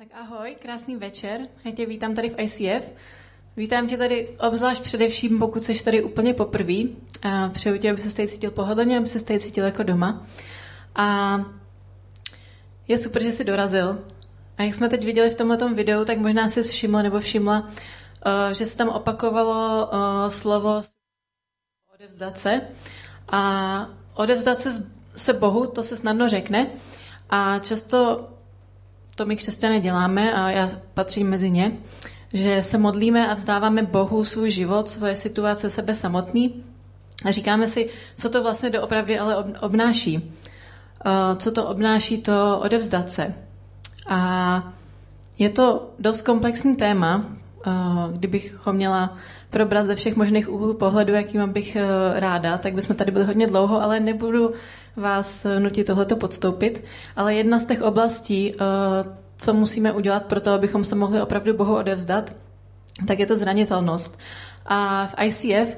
Tak ahoj, krásný večer. Já tě vítám tady v ICF. Vítám tě tady obzvlášť především, pokud jsi tady úplně poprvé. A přeju tě, aby se tady cítil pohodlně, aby se tady cítil jako doma. A je super, že jsi dorazil. A jak jsme teď viděli v tomhle videu, tak možná jsi všimla nebo všimla, eh, že se tam opakovalo eh, slovo odevzdat se. A odevzdat se, se Bohu, to se snadno řekne. A často to my křesťané děláme a já patřím mezi ně, že se modlíme a vzdáváme Bohu svůj život, svoje situace, sebe samotný a říkáme si, co to vlastně doopravdy ale obnáší. Eh, co to obnáší to odevzdat se. A je to dost komplexní téma, eh, kdybych ho měla probrat ze všech možných úhlů pohledu, jakým bych eh, ráda, tak bychom tady byli hodně dlouho, ale nebudu vás nutit tohleto podstoupit. Ale jedna z těch oblastí, co musíme udělat pro to, abychom se mohli opravdu Bohu odevzdat, tak je to zranitelnost. A v ICF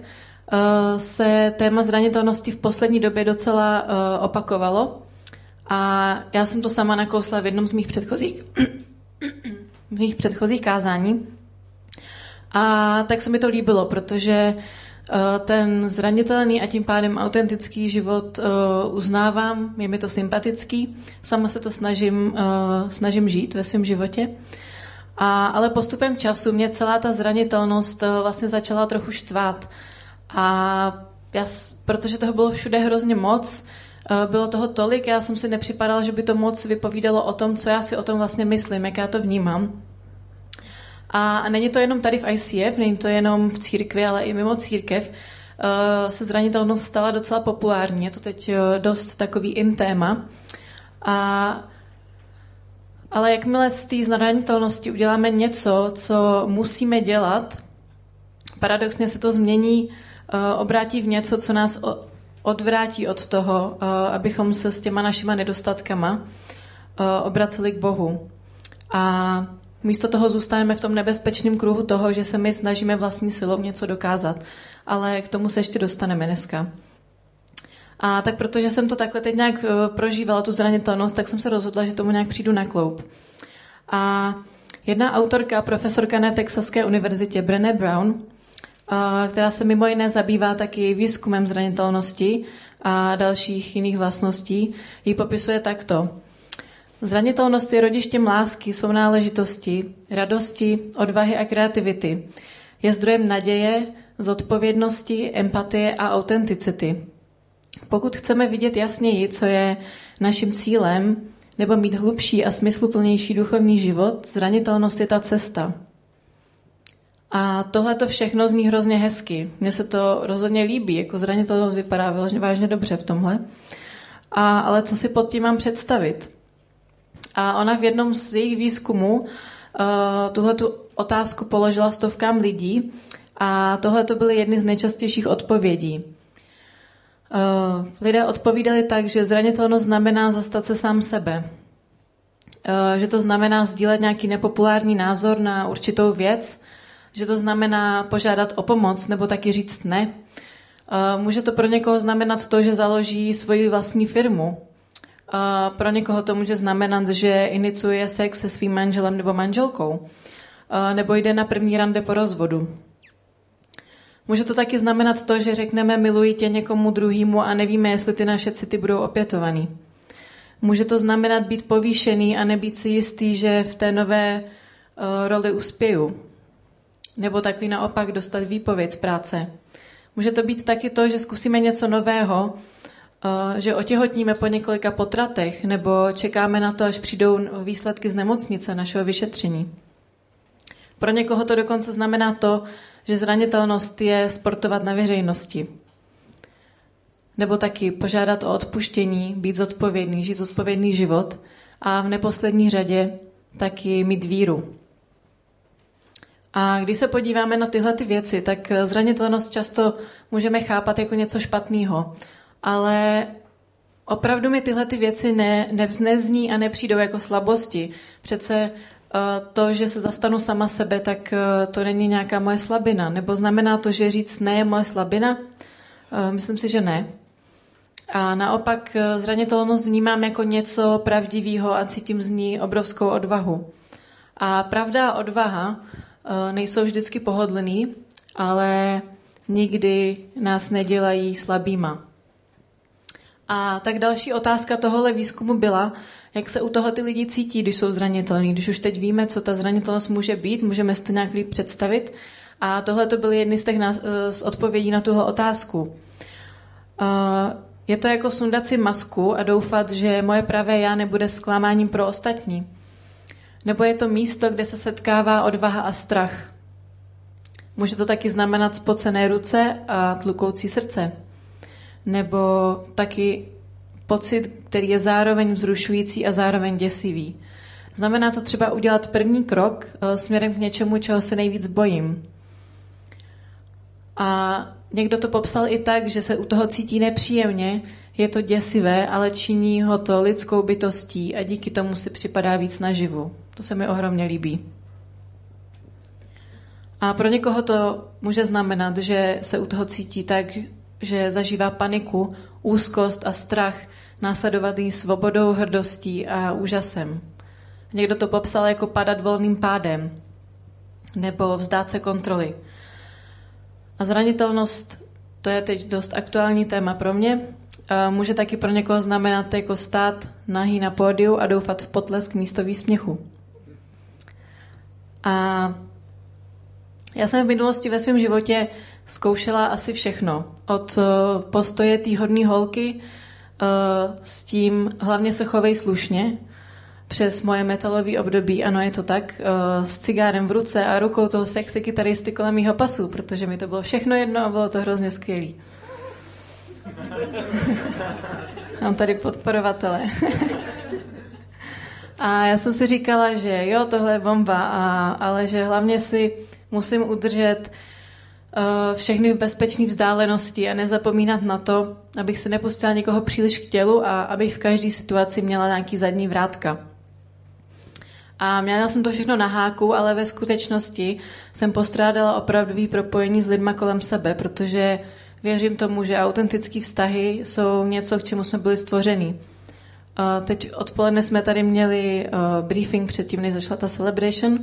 se téma zranitelnosti v poslední době docela opakovalo. A já jsem to sama nakousla v jednom z mých předchozích, mých předchozích kázání. A tak se mi to líbilo, protože eh, ten zranitelný a tím pádem autentický život eh, uznávám, je mi to sympatický, sama se to snažím, eh, snažím žít ve svém životě. A, ale postupem času mě celá ta zranitelnost vlastně začala trochu štvát. A já, protože toho bylo všude hrozně moc, Eh, bylo toho tolik, já jsem si nepřipadala, že by to moc vypovídalo o tom, co já si o tom vlastně myslím, jak já to vnímám. A není to jenom tady v ICF, není to jenom v církvi, ale i mimo církev eh, se zranitelnost stala docela populární. Je to teď eh, dost takový in téma. A, ale jakmile z té zranitelnosti uděláme něco, co musíme dělat, paradoxně se to změní, obrátí v něco, co nás odvrátí od toho, eh, abychom se s těma našima nedostatkama eh, obraceli k Bohu. A místo toho zůstaneme v tom nebezpečném kruhu toho, že se my snažíme vlastní silou něco dokázat. Ale k tomu se ještě dostaneme dneska. A tak protože jsem to takhle teď nějak eh, prožívala, tu zranitelnost, tak jsem se rozhodla, že tomu nějak přijdu na kloup. A jedna autorka, profesorka na Texaské univerzitě, Brené Brown, která se mimo jiné zabývá taky výzkumem zranitelnosti a dalších jiných vlastností, ji popisuje takto. Zranitelnost je rodištěm lásky, jsou náležitosti, radosti, odvahy a kreativity. Je zdrojem naděje, zodpovědnosti, empatie a autenticity. Pokud chceme vidět jasněji, co je naším cílem, nebo mít hlubší a smysluplnější duchovní život, zranitelnost je ta cesta. A tohle to všechno zní hrozně hezky. Mně se to rozhodně líbí, jako zranitelnost vypadá vážně, vážně dobře v tomhle. A, ale co si pod tím mám představit? A ona v jednom z jejich výzkumů uh, tuhle tu otázku položila stovkám lidí a tohle to byly jedny z nejčastějších odpovědí. Uh, lidé odpovídali tak, že zranitelnost znamená zastat se sám sebe. Uh, že to znamená sdílet nějaký nepopulární názor na určitou věc, že to znamená požádat o pomoc nebo taky říct ne. Může to pro někoho znamenat to, že založí svoji vlastní firmu. Pro někoho to může znamenat, že iniciuje sex se svým manželem nebo manželkou. Nebo jde na první rande po rozvodu. Může to taky znamenat to, že řekneme miluji tě někomu druhému a nevíme, jestli ty naše city budou opětovaný. Může to znamenat být povýšený a nebýt si jistý, že v té nové roli uspěju. Nebo takový naopak dostat výpověď z práce. Může to být taky to, že zkusíme něco nového, že otěhotníme po několika potratech, nebo čekáme na to, až přijdou výsledky z nemocnice našeho vyšetření. Pro někoho to dokonce znamená to, že zranitelnost je sportovat na veřejnosti. Nebo taky požádat o odpuštění, být zodpovědný, žít zodpovědný život a v neposlední řadě taky mít víru. A když se podíváme na tyhle ty věci, tak zranitelnost často můžeme chápat jako něco špatného. Ale opravdu mi tyhle ty věci ne, nevznezní a nepřijdou jako slabosti. Přece uh, to, že se zastanu sama sebe, tak uh, to není nějaká moje slabina. Nebo znamená to, že říct ne je moje slabina? Uh, myslím si, že ne. A naopak zranitelnost vnímám jako něco pravdivého a cítím z ní obrovskou odvahu. A pravda a odvaha eh, nejsou vždycky pohodlný, ale nikdy nás nedělají slabýma. A tak další otázka tohohle výzkumu byla, jak se u toho ty lidi cítí, když jsou zranitelní. Když už teď víme, co ta zranitelnost může být, můžeme si to nějak líp představit. A tohle to byly jedny z těch z odpovědí na tuhle otázku. Je to jako sundat si masku a doufat, že moje pravé já nebude zklamáním pro ostatní. Nebo je to místo, kde se setkává odvaha a strach. Může to taky znamenat spocené ruce a tlukoucí srdce. Nebo taky pocit, který je zároveň vzrušující a zároveň děsivý. Znamená to třeba udělat první krok eh, směrem k něčemu, čeho se nejvíc bojím. A někdo to popsal i tak, že se u toho cítí nepříjemně, je to děsivé, ale činí ho to lidskou bytostí a díky tomu si připadá víc naživu. To se mi ohromně líbí. A pro někoho to může znamenat, že se u toho cítí tak, že zažívá paniku, úzkost a strach, následovaný svobodou, hrdostí a úžasem. Někdo to popsal jako padat volným pádem nebo vzdát se kontroly. A zranitelnost, to je teď dost aktuální téma pro mě, může taky pro někoho znamenat jako stát nahý na pódiu a doufat v potlesk místo výsměchu. A já jsem v minulosti ve svém životě zkoušela asi všechno. Od eh, postoje té hodné holky eh, s tím hlavně se chovej slušně, přes moje metalové období, ano je to tak, eh, s cigárem v ruce a rukou toho sexy kytaristy kolem mýho pasu, protože mi to bylo všechno jedno a bylo to hrozně skvělý. Mám tady podporovatele. a já jsem si říkala, že jo, tohle je bomba, a, ale že hlavně si musím udržet všechny v bezpečné vzdálenosti a nezapomínat na to, abych se nepustila někoho příliš k tělu a abych v každé situaci měla nějaký zadní vrátka. A měla jsem to všechno na háku, ale ve skutečnosti jsem postrádala opravdový propojení s lidma kolem sebe, protože věřím tomu, že autentické vztahy jsou něco, k čemu jsme byli stvoření. Teď odpoledne jsme tady měli briefing předtím, než začala ta celebration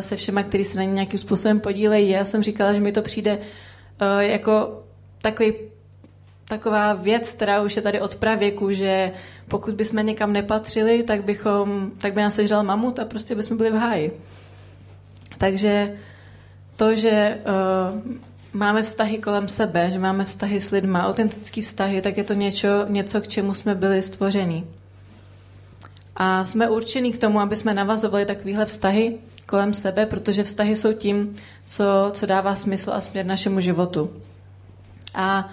se všema, kteří se na ně nějakým způsobem podílejí. Já jsem říkala, že mi to přijde jako takový taková věc, která už je tady od pravěku, že pokud bychom někam nepatřili, tak, bychom, tak by nás sežral mamut a prostě bychom byli v háji. Takže to, že uh, máme vztahy kolem sebe, že máme vztahy s lidma, autentické vztahy, tak je to něco, něco, k čemu jsme byli stvoření. A jsme určení k tomu, aby jsme navazovali takovéhle vztahy kolem sebe, protože vztahy jsou tím, co, co dává smysl a směr našemu životu. A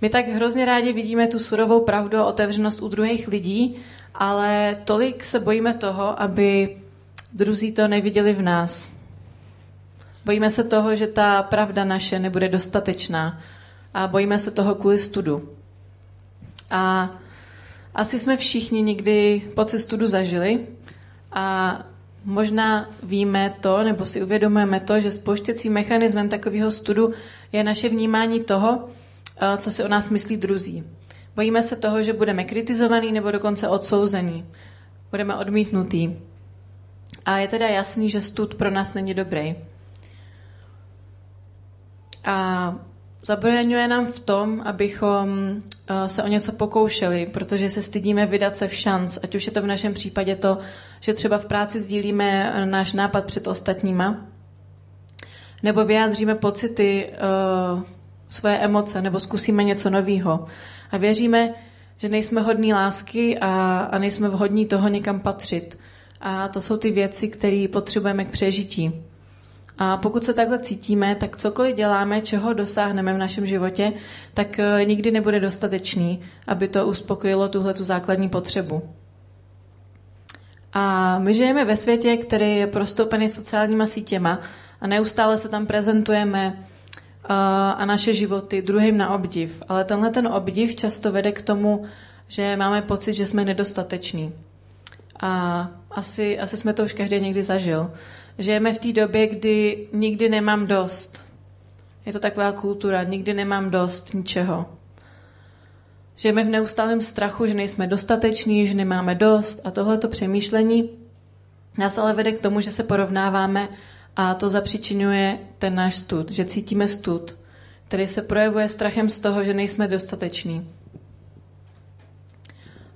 my tak hrozně rádi vidíme tu surovou pravdu a otevřenost u druhých lidí, ale tolik se bojíme toho, aby druzí to neviděli v nás. Bojíme se toho, že ta pravda naše nebude dostatečná a bojíme se toho kvůli studu. A asi jsme všichni někdy pocit studu zažili a možná víme to, nebo si uvědomujeme to, že spouštěcím mechanismem takového studu je naše vnímání toho, Eh, co si o nás myslí druzí. Bojíme se toho, že budeme kritizovaný nebo dokonce odsouzený. Budeme odmítnutý. A je teda jasný, že stud pro nás není dobrý. A zabraňuje nám v tom, abychom eh, se o něco pokoušeli, protože se stydíme vydat se v šanc, ať už je to v našem případě to, že třeba v práci sdílíme eh, náš nápad před ostatníma, nebo vyjádříme pocity svoje emoce nebo zkusíme něco nového. A věříme, že nejsme hodní lásky a, a nejsme vhodní toho někam patřit. A to jsou ty věci, které potřebujeme k přežití. A pokud se takhle cítíme, tak cokoliv děláme, čeho dosáhneme v našem životě, tak eh, nikdy nebude dostatečný, aby to uspokojilo tuhle tu základní potřebu. A my žijeme ve světě, který je prostoupený sociálníma sítěma a neustále se tam prezentujeme a naše životy druhým na obdiv. Ale tenhle ten obdiv často vede k tomu, že máme pocit, že jsme nedostateční. A asi, asi jsme to už každý někdy zažil. Žijeme v té době, kdy nikdy nemám dost. Je to taková kultura, nikdy nemám dost ničeho. Žijeme v neustálém strachu, že nejsme dostateční, že nemáme dost a tohleto přemýšlení Nás ale vede k tomu, že se porovnáváme a to zapříčinuje ten náš stud, že cítíme stud, který se projevuje strachem z toho, že nejsme dostateční.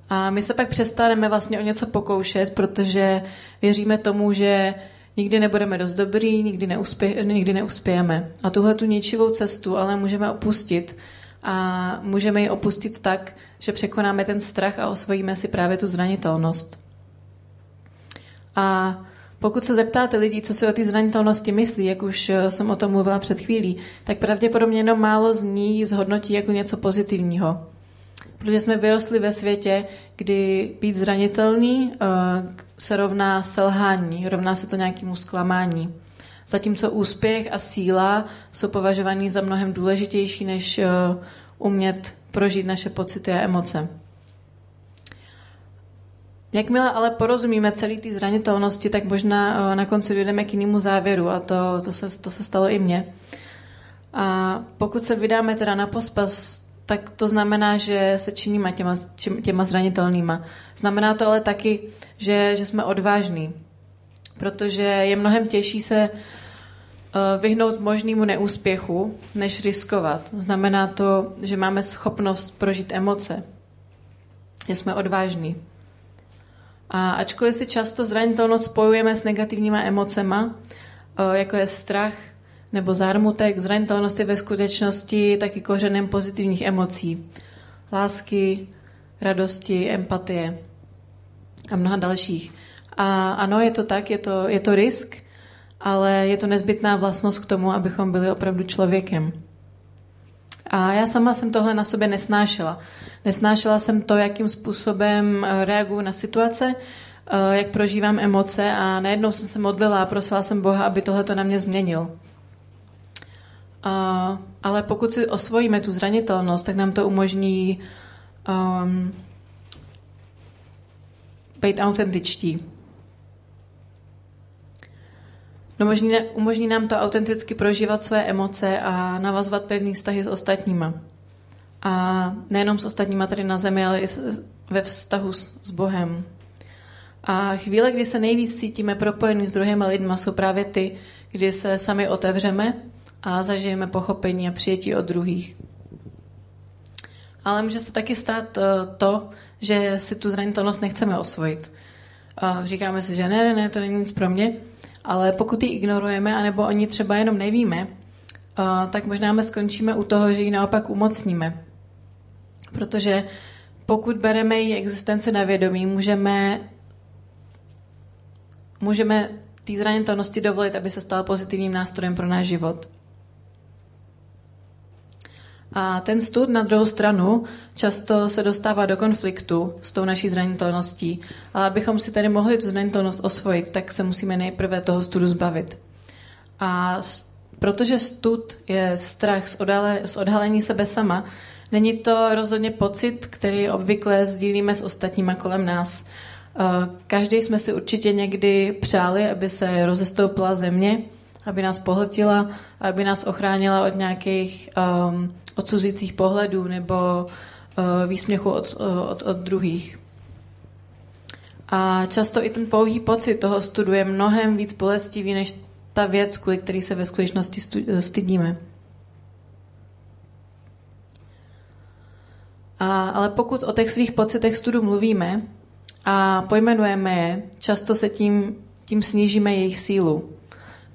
A my se pak přestaneme vlastně o něco pokoušet, protože věříme tomu, že nikdy nebudeme dost dobrý, nikdy, neuspě, nikdy neuspějeme. A tuhle tu ničivou cestu ale můžeme opustit a můžeme ji opustit tak, že překonáme ten strach a osvojíme si právě tu zranitelnost. A pokud se zeptáte lidí, co si o té zranitelnosti myslí, jak už eh, jsem o tom mluvila před chvílí, tak pravděpodobně jenom málo z ní zhodnotí jako něco pozitivního. Protože jsme vyrostli ve světě, kdy být zranitelný uh, se rovná selhání, rovná se to nějakému zklamání. Zatímco úspěch a síla jsou považovaný za mnohem důležitější, než uh, umět prožít naše pocity a emoce. Jakmile ale porozumíme celý té zranitelnosti, tak možná na konci dojdeme k jinému závěru a to, to, se, to se stalo i mně. A pokud se vydáme teda na pospas tak to znamená, že se činíme těma, těma zranitelnýma. Znamená to ale taky, že, že jsme odvážní, protože je mnohem těžší se eh, vyhnout možnému neúspěchu, než riskovat. Znamená to, že máme schopnost prožít emoce, že jsme odvážní. A ačkoliv si často zranitelnost spojujeme s negativníma emocema, eh, jako je strach, nebo zármutek, zranitelnost je ve skutečnosti taky kořenem pozitivních emocí. Lásky, radosti, empatie a mnoha dalších. A ano, je to tak, je to, je to risk, ale je to nezbytná vlastnost k tomu, abychom byli opravdu člověkem. A já sama jsem tohle na sobě nesnášela. Nesnášela jsem to, jakým způsobem eh, reaguju na situace, eh, jak prožívám emoce a najednou jsem se modlila a prosila jsem Boha, aby tohle to na mě změnil. Uh, ale pokud si osvojíme tu zranitelnost, tak nám to umožní um, být autentičtí. No, umožní, umožní nám to autenticky prožívat své emoce a navazovat pevný vztahy s ostatníma. A nejenom s ostatníma tady na zemi, ale i ve vztahu s, s Bohem. A chvíle, kdy se nejvíc cítíme propojení s druhými lidmi, jsou právě ty, kdy se sami otevřeme a zažijeme pochopení a přijetí od druhých. Ale může se taky stát eh, to, že si tu zranitelnost nechceme osvojit. Říkáme si, že ne, ne, ne, to není nic pro mě, ale pokud ji ignorujeme, anebo o ní třeba jenom nevíme, eh, tak možná my skončíme u toho, že ji naopak umocníme. Protože pokud bereme její existenci na vědomí, můžeme, můžeme té zranitelnosti dovolit, aby se stal pozitivním nástrojem pro náš život. A ten stud na druhou stranu často se dostává do konfliktu s tou naší zranitelností. Ale abychom si tedy mohli tu zranitelnost osvojit, tak se musíme nejprve toho studu zbavit. A protože stud je strach z, odhale, z odhalení sebe sama, není to rozhodně pocit, který obvykle sdílíme s ostatníma kolem nás. Každý jsme si určitě někdy přáli, aby se rozestoupila země, aby nás pohltila, aby nás ochránila od nějakých um, odsuzujících pohledů nebo uh, výsměchu od, uh, od, od druhých. A často i ten pouhý pocit toho studu je mnohem víc bolestivý než ta věc, kvůli který se ve skutečnosti stu, stydíme. A, ale pokud o těch svých pocitech studu mluvíme a pojmenujeme je, často se tím, tím snížíme jejich sílu.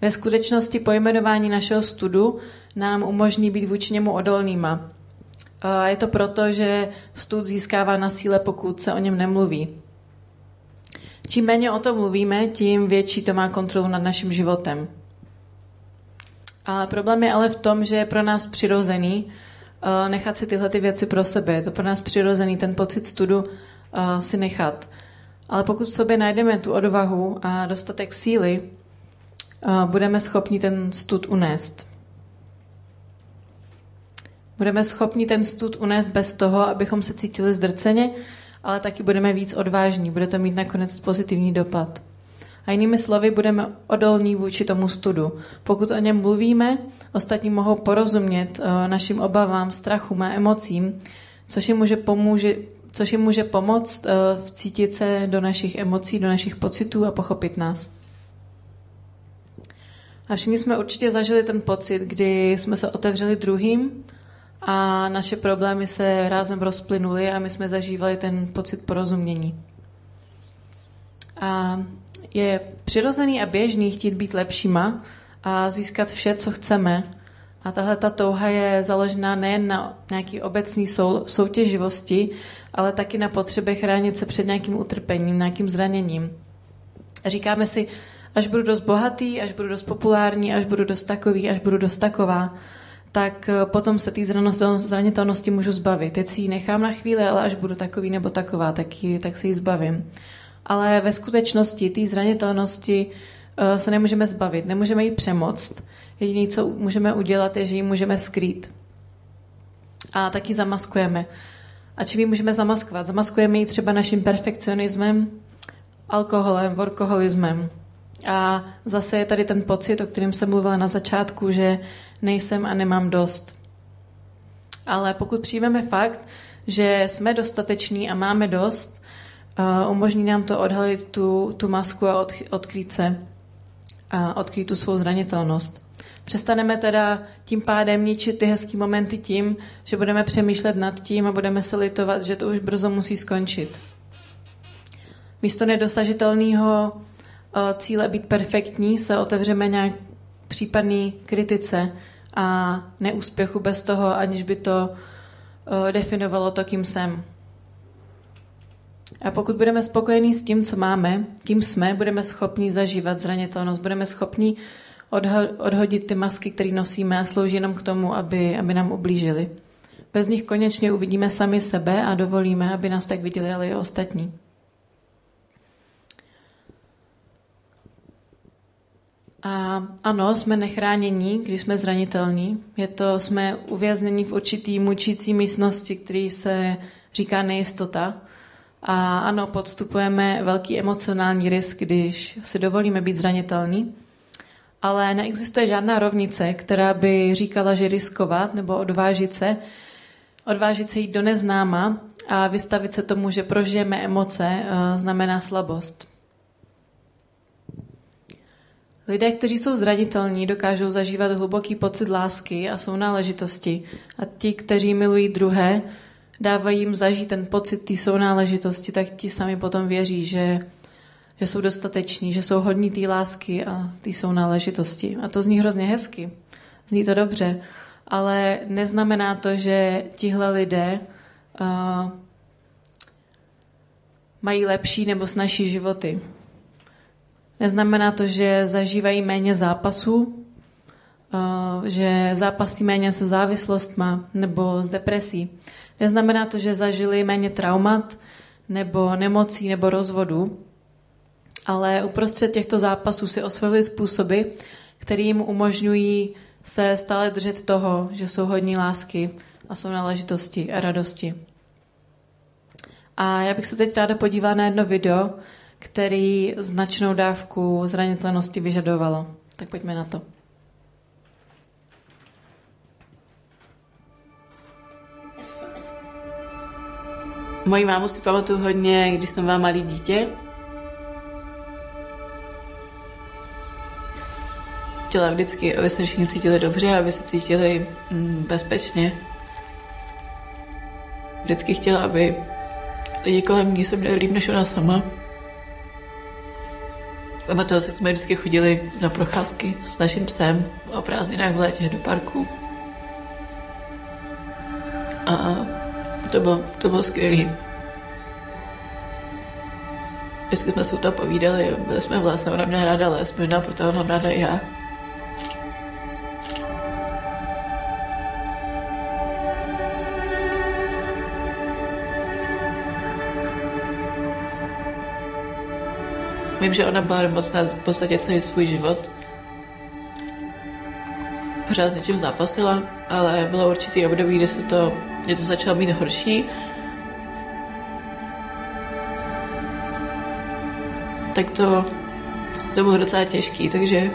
Ve skutečnosti pojmenování našeho studu nám umožní být vůči němu odolnýma. A je to proto, že stud získává na síle, pokud se o něm nemluví. Čím méně o tom mluvíme, tím větší to má kontrolu nad naším životem. Ale problém je ale v tom, že je pro nás přirozený uh, nechat si tyhle ty věci pro sebe. Je to pro nás přirozený ten pocit studu uh, si nechat. Ale pokud v sobě najdeme tu odvahu a dostatek síly, uh, budeme schopni ten stud unést. Budeme schopni ten stud unést bez toho, abychom se cítili zdrceně, ale taky budeme víc odvážní. Bude to mít nakonec pozitivní dopad. A jinými slovy, budeme odolní vůči tomu studu. Pokud o něm mluvíme, ostatní mohou porozumět uh, našim obavám, strachům a emocím, což jim může pomůže, což jim může pomoct uh, vcítit se do našich emocí, do našich pocitů a pochopit nás. A všichni jsme určitě zažili ten pocit, kdy jsme se otevřeli druhým a naše problémy se rázem rozplynuly a my jsme zažívali ten pocit porozumění. A je přirozený a běžný chtít být lepšíma a získat vše, co chceme. A tahle ta touha je založená nejen na nějaký obecný sou, soutěživosti, ale taky na potřebě chránit se před nějakým utrpením, nějakým zraněním. A říkáme si, až budu dost bohatý, až budu dost populární, až budu dost takový, až budu dost taková, tak eh, potom se té zranitelnosti můžu zbavit. Teď si ji nechám na chvíli, ale až budu takový nebo taková, tak, ji, tak si ji zbavím. Ale ve skutečnosti té zranitelnosti uh, se nemůžeme zbavit, nemůžeme ji přemoct. Jediné, co můžeme udělat, je, že ji můžeme skrýt. A taky zamaskujeme. A čím ji můžeme zamaskovat? Zamaskujeme ji třeba naším perfekcionismem, alkoholem, workoholismem. A zase je tady ten pocit, o kterém jsem mluvila na začátku, že nejsem a nemám dost. Ale pokud přijmeme fakt, že jsme dostateční a máme dost, uh, umožní nám to odhalit tu, tu masku a od, odkrýt se a odkrýt tu svou zranitelnost. Přestaneme teda tím pádem ničit ty hezký momenty tím, že budeme přemýšlet nad tím a budeme se litovat, že to už brzo musí skončit. Místo nedosažitelného uh, cíle být perfektní se otevřeme nějak případný kritice a neúspěchu bez toho, aniž by to uh, definovalo to, kým jsem. A pokud budeme spokojení s tím, co máme, kým jsme, budeme schopni zažívat zranitelnost, budeme schopni odho- odhodit ty masky, které nosíme a slouží jenom k tomu, aby, aby nám ublížili. Bez nich konečně uvidíme sami sebe a dovolíme, aby nás tak viděli ale i ostatní. A ano, jsme nechránění, když jsme zranitelní. Je to, jsme uvězněni v určitý mučící místnosti, který se říká nejistota. A ano, podstupujeme velký emocionální risk, když si dovolíme být zranitelní. Ale neexistuje žádná rovnice, která by říkala, že riskovat nebo odvážit se, odvážit se jít do neznáma a vystavit se tomu, že prožijeme emoce, eh, znamená slabost. Lidé, kteří jsou zranitelní, dokážou zažívat hluboký pocit lásky a jsou náležitosti. A ti, kteří milují druhé, dávají jim zažít ten pocit té sounáležitosti, tak ti sami potom věří, že, že jsou dostateční, že jsou hodní té lásky a té sounáležitosti. A to zní hrozně hezky. Zní to dobře. Ale neznamená to, že tihle lidé uh, mají lepší nebo snažší životy. Neznamená to, že zažívají méně zápasů, eh, že zápasí méně se závislostma nebo s depresí. Neznamená to, že zažili méně traumat nebo nemocí nebo rozvodu, ale uprostřed těchto zápasů si osvojili způsoby, které jim umožňují se stále držet toho, že jsou hodní lásky a jsou náležitosti a radosti. A já bych se teď ráda podívala na jedno video, který značnou dávku zranitelnosti vyžadovalo. Tak pojďme na to. Moji mámu si pamatuju hodně, když jsem byla malý dítě. Chtěla vždycky, aby se všichni cítili dobře, aby se cítili mm, bezpečně. Vždycky chtěla, aby lidi kolem ní se měli líp než ona sama. Pamatuju si, jsme vždycky chodili na procházky s naším psem o prázdninách v létě do parku. A to bylo, to bylo skvělé. Vždycky jsme si to povídali, byli jsme v lese, ona měla ráda les, možná proto mám ráda i já. Vím, že ona byla nemocná v podstatě celý svůj život. Pořád s něčím zápasila, ale bylo určitý období, kdy se to, kdy to začalo být horší. Tak to, to bylo docela těžký, takže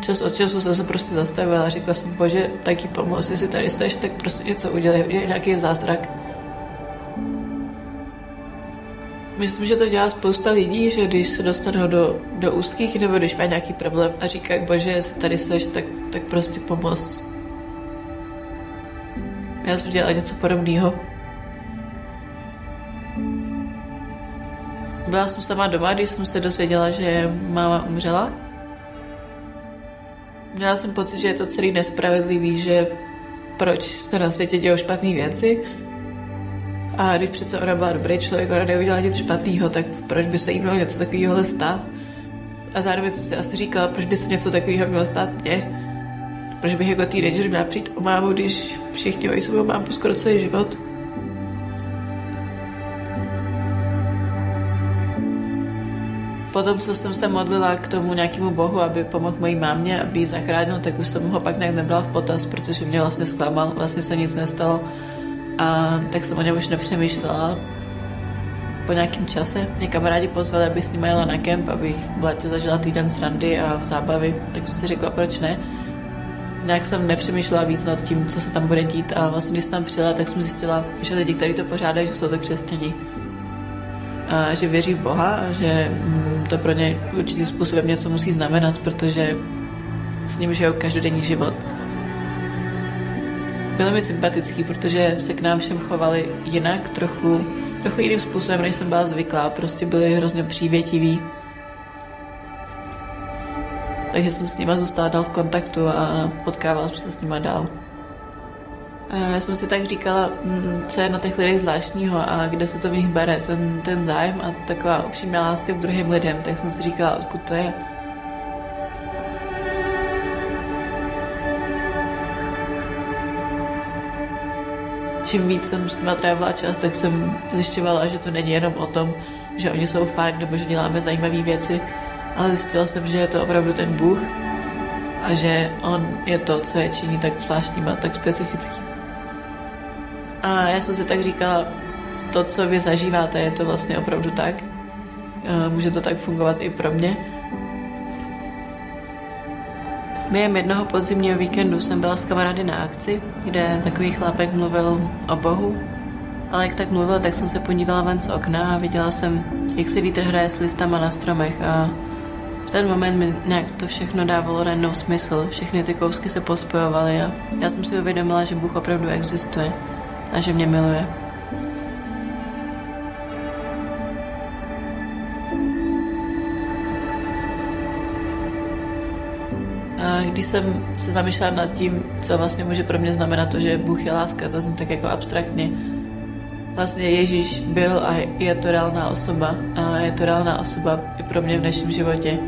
čas od času jsem se prostě zastavila a říkala jsem, bože, taky pomoc, jestli tady seš, tak prostě něco udělej, udělej nějaký zázrak. Myslím, že to dělá spousta lidí, že když se dostanou do, do úzkých nebo když má nějaký problém a říkají, bože, jestli tady seš, tak, tak prostě pomoz. Já jsem dělala něco podobného. Byla jsem sama doma, když jsem se dozvěděla, že máma umřela. Měla jsem pocit, že je to celý nespravedlivý, že proč se na světě dějou špatné věci. A když přece ona byla dobrý člověk, ona neudělala nic špatného, tak proč by se jí mělo něco takového stát? A zároveň jsem si asi říkala, proč by se něco takového mělo stát mně? Proč bych jako teenager měla přijít o mámu, když všichni mají svou mámu skoro celý život? Potom, co jsem se modlila k tomu nějakému bohu, aby pomohl mojí mámě, aby ji zachránil, tak už jsem ho pak nějak nebrala v potaz, protože mě vlastně zklamal, vlastně se nic nestalo. A tak jsem o něm už nepřemýšlela. Po nějakém čase mě kamarádi pozvali, aby s nimi jela na kemp, abych v létě zažila týden srandy a zábavy, tak jsem si řekla, proč ne. Nějak jsem nepřemýšlela víc nad tím, co se tam bude dít a vlastně když jsem tam přijela, tak jsem zjistila, že lidi, kteří to pořádají, že jsou to křesťani a že věří v Boha a že mm, to pro ně určitým způsobem něco musí znamenat, protože s ním žijou každodenní život. Byli mi sympatický, protože se k nám všem chovali jinak, trochu, trochu jiným způsobem, než jsem byla zvyklá. Prostě byli hrozně přívětiví. Takže jsem s nima zůstala dál v kontaktu a potkávala jsem se s nima dál. Já jsem si tak říkala, mm, co je na těch lidech zvláštního a kde se to v nich bere, ten, ten zájem a taková upřímná láska k druhým lidem, tak jsem si říkala, odkud to je. Čím víc jsem s nimi trávila čas, tak jsem zjišťovala, že to není jenom o tom, že oni jsou fajn nebo že děláme zajímavé věci, ale zjistila jsem, že je to opravdu ten Bůh a že On je to, co je činí tak zvláštním a tak specifickým. A já jsem si tak říkala, to, co vy zažíváte, je to vlastně opravdu tak. Může to tak fungovat i pro mě. Během jednoho podzimního víkendu jsem byla s kamarády na akci, kde takový chlápek mluvil o Bohu. Ale jak tak mluvil, tak jsem se podívala ven z okna a viděla jsem, jak se vítr hraje s listama na stromech a v ten moment mi nějak to všechno dávalo najednou smysl. Všechny ty kousky se pospojovaly a já jsem si uvědomila, že Bůh opravdu existuje a že mě miluje. Když jsem se zamýšlela nad tím, co vlastně může pro mě znamenat to, že Bůh je láska, to jsem tak jako abstraktně. Vlastně Ježíš byl a je to reálná osoba a je to reálná osoba i pro mě v dnešním životě.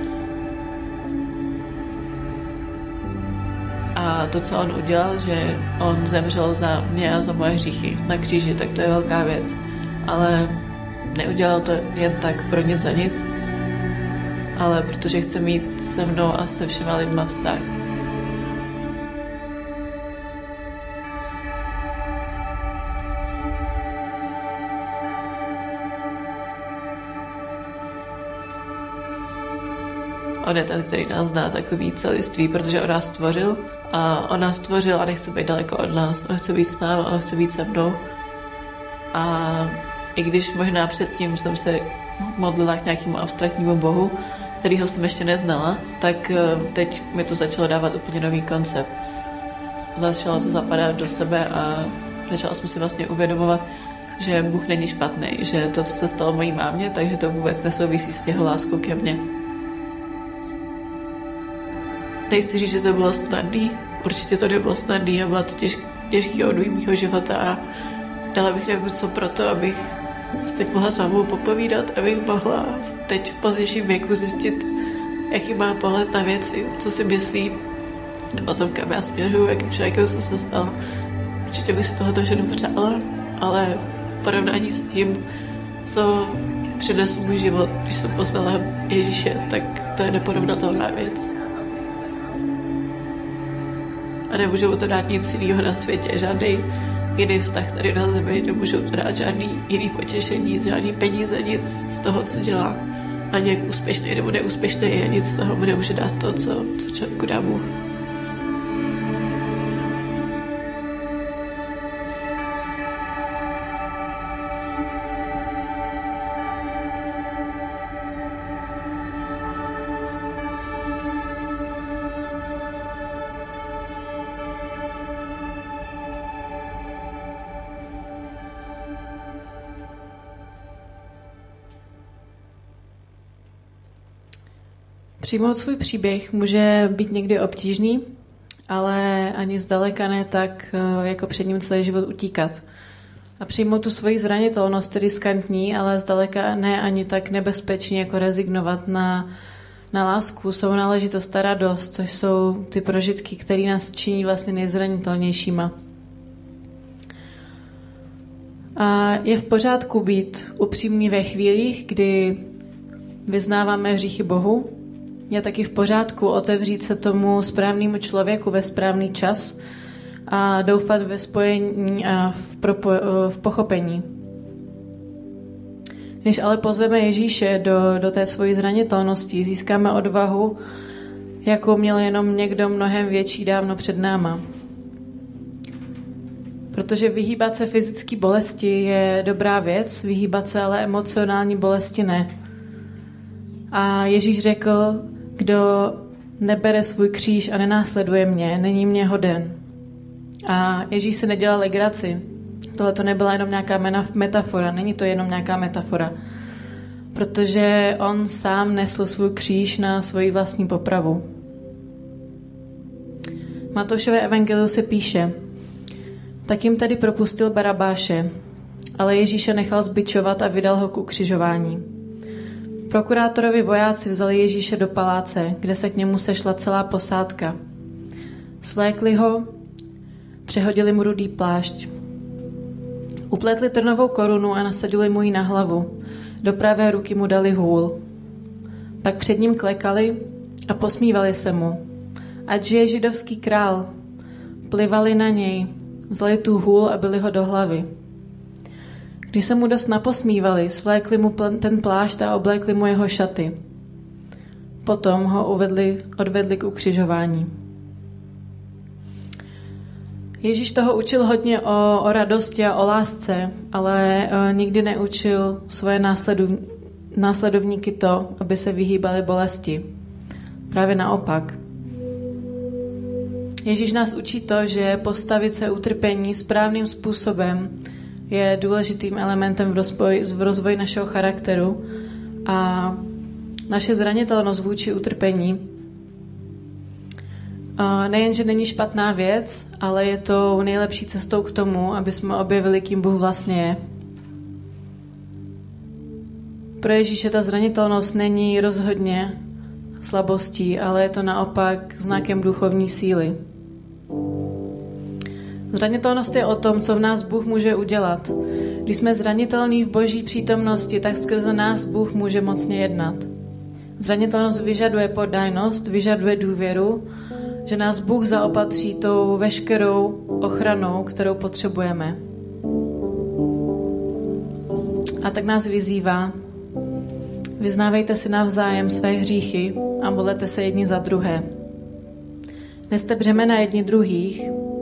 A to, co on udělal, že on zemřel za mě a za moje hříchy na kříži, tak to je velká věc. Ale neudělal to jen tak pro nic za nic, ale protože chce mít se mnou a se všema lidma vztah. On je ten, který nás zná takový celiství, protože on nás stvořil a on nás stvořil a nechce být daleko od nás. On chce být s námi, on chce být se mnou. A i když možná předtím jsem se modlila k nějakému abstraktnímu bohu, kterýho jsem ještě neznala, tak eh, teď mi to začalo dávat úplně nový koncept. Začalo to zapadat do sebe a začala jsem si vlastně uvědomovat, že Bůh není špatný, že to, co se stalo mojí mámě, takže to vůbec nesouvisí s jeho láskou ke mně. Nechci říct, že to bylo snadný, určitě to nebylo snadný a byla to těž, těžký období mého života a dala bych něco pro to, abych teď mohla s vámou popovídat, abych mohla teď v pozdějším věku zjistit, jaký má pohled na věci, co si myslí o tom, kam já směřuju, jakým člověkem jsem se stala. Určitě bych si tohoto všechno přála, ale porovnání s tím, co přinesl můj život, když jsem poznala Ježíše, tak to je neporovnatelná věc a nemůžou to dát nic jiného na světě, žádný jiný vztah tady na zemi, nemůžou to dát žádný jiný potěšení, žádný peníze, nic z toho, co dělá. Ani jak úspěšný nebo neúspěšný je, nic z toho mu nemůže dát to, co, co člověku dá Bůh. Přijmout svůj příběh může být někdy obtížný, ale ani zdaleka ne tak, eh, jako před ním celý život utíkat. A přijmout tu svoji zranitelnost, riskantní, ale zdaleka ne ani tak nebezpečný, jako rezignovat na, na lásku, jsou náležitost a radost, což jsou ty prožitky, které nás činí vlastně nejzranitelnějšíma. A je v pořádku být upřímný ve chvílích, kdy vyznáváme hříchy Bohu. Je taky v pořádku otevřít se tomu správnému člověku ve správný čas a doufat ve spojení a v, propo, v pochopení. Když ale pozveme Ježíše do, do té svojí zranitelnosti, získáme odvahu, jakou měl jenom někdo mnohem větší dávno před náma. Protože vyhýbat se fyzické bolesti je dobrá věc, vyhýbat se ale emocionální bolesti ne. A Ježíš řekl, kdo nebere svůj kříž a nenásleduje mě, není mě hoden. A Ježíš se nedělal legraci. Tohle to nebyla jenom nějaká metafora, není to jenom nějaká metafora. Protože on sám nesl svůj kříž na svoji vlastní popravu. Matoušové evangeliu se píše, tak jim tedy propustil Barabáše, ale Ježíše nechal zbičovat a vydal ho k ukřižování. Prokurátorovi vojáci vzali Ježíše do paláce, kde se k němu sešla celá posádka. Svlékli ho, přehodili mu rudý plášť. Upletli trnovou korunu a nasadili mu ji na hlavu. Do pravé ruky mu dali hůl. Pak před ním klekali a posmívali se mu. Ať je židovský král. Plivali na něj, vzali tu hůl a byli ho do hlavy. Když se mu dost naposmívali, svlékli mu ten plášť a oblékli mu jeho šaty. Potom ho uvedli, odvedli k ukřižování. Ježíš toho učil hodně o, o radosti a o lásce, ale o, e, nikdy neučil svoje následov, následovníky to, aby se vyhýbali bolesti. Právě naopak. Ježíš nás učí to, že postavit se utrpení správným způsobem je důležitým elementem v rozvoji, v rozvoji našeho charakteru a naše zranitelnost vůči utrpení nejen, že není špatná věc, ale je to nejlepší cestou k tomu, aby jsme objevili, kým Bůh vlastně je. Pro Ježíše ta zranitelnost není rozhodně slabostí, ale je to naopak znakem duchovní síly. Zranitelnost je o tom, co v nás Bůh může udělat. Když jsme zranitelní v boží přítomnosti, tak skrze nás Bůh může mocně jednat. Zranitelnost vyžaduje poddajnost, vyžaduje důvěru, že nás Bůh zaopatří tou veškerou ochranou, kterou potřebujeme. A tak nás vyzývá, vyznávejte si navzájem své hříchy a modlete se jedni za druhé. Neste břemena jedni druhých,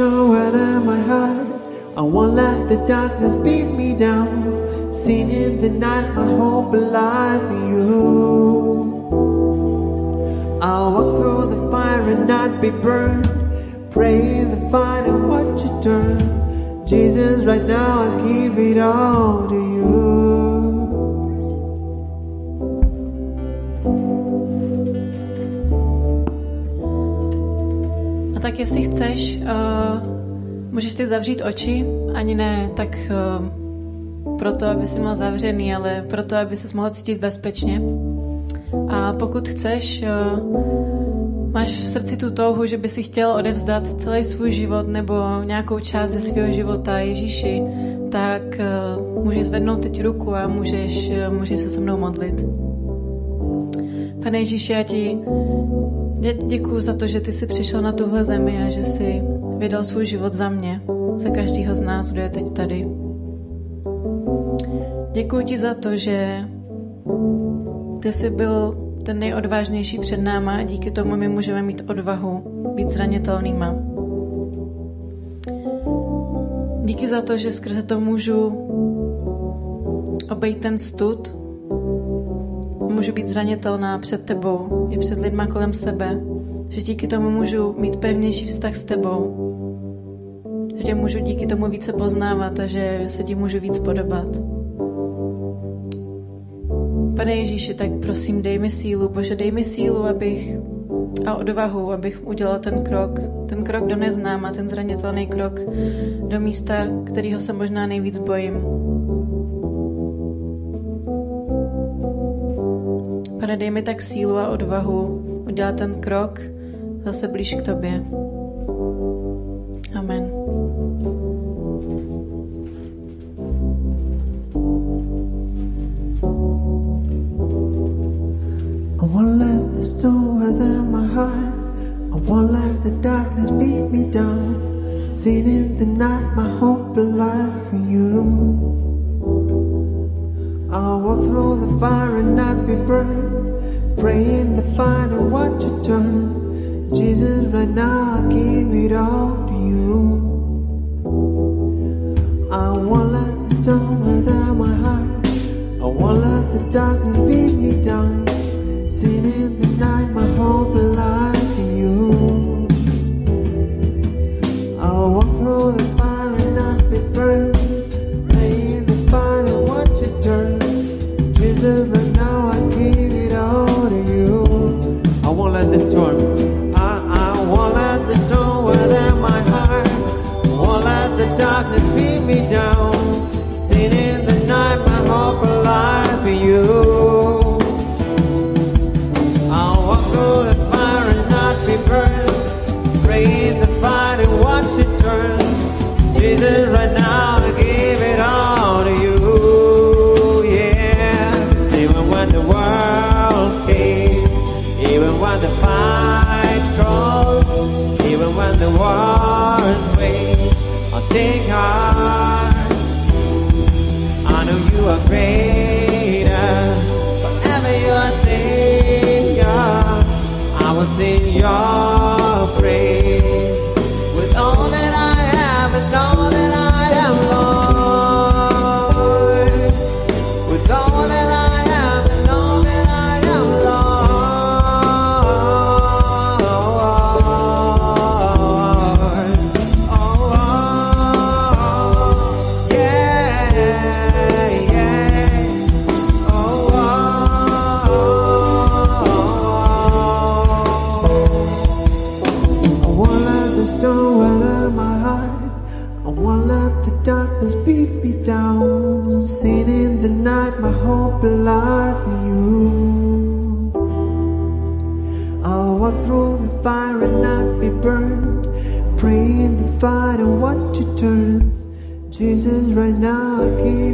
storm my heart. I won't let the darkness beat me down. Seen in the night my hope alive for you. I'll walk through the fire and not be burned. Pray in the fight and watch it turn. Jesus, right now I give it all to you. Tak jestli chceš, uh, můžeš ty zavřít oči, ani ne tak uh, proto, aby si měl zavřený, ale proto, aby se mohl cítit bezpečně. A pokud chceš, uh, máš v srdci tu touhu, že by si chtěl odevzdat celý svůj život nebo nějakou část ze svého života Ježíši, tak uh, můžeš zvednout teď ruku a můžeš, uh, můžeš se se mnou modlit. Pane Ježíši, já ti dě- děkuju za to, že ty jsi přišel na tuhle zemi a že jsi vydal svůj život za mě, za každého z nás, kdo je teď tady. Děkuji ti za to, že ty jsi byl ten nejodvážnější před náma a díky tomu my můžeme mít odvahu být zranitelnýma. Díky za to, že skrze to můžu obejít ten stud, můžu být zranitelná před tebou i před lidma kolem sebe, že díky tomu můžu mít pevnější vztah s tebou, že tě můžu díky tomu více poznávat a že se ti můžu víc podobat. Pane Ježíši, tak prosím, dej mi sílu, Bože, dej mi sílu, abych a odvahu, abych udělal ten krok, ten krok do neznáma, ten zranitelný krok do místa, kterého se možná nejvíc bojím. Pane, dej mi tak sílu a odvahu udělat ten krok zase blíž k tobě. Right now I give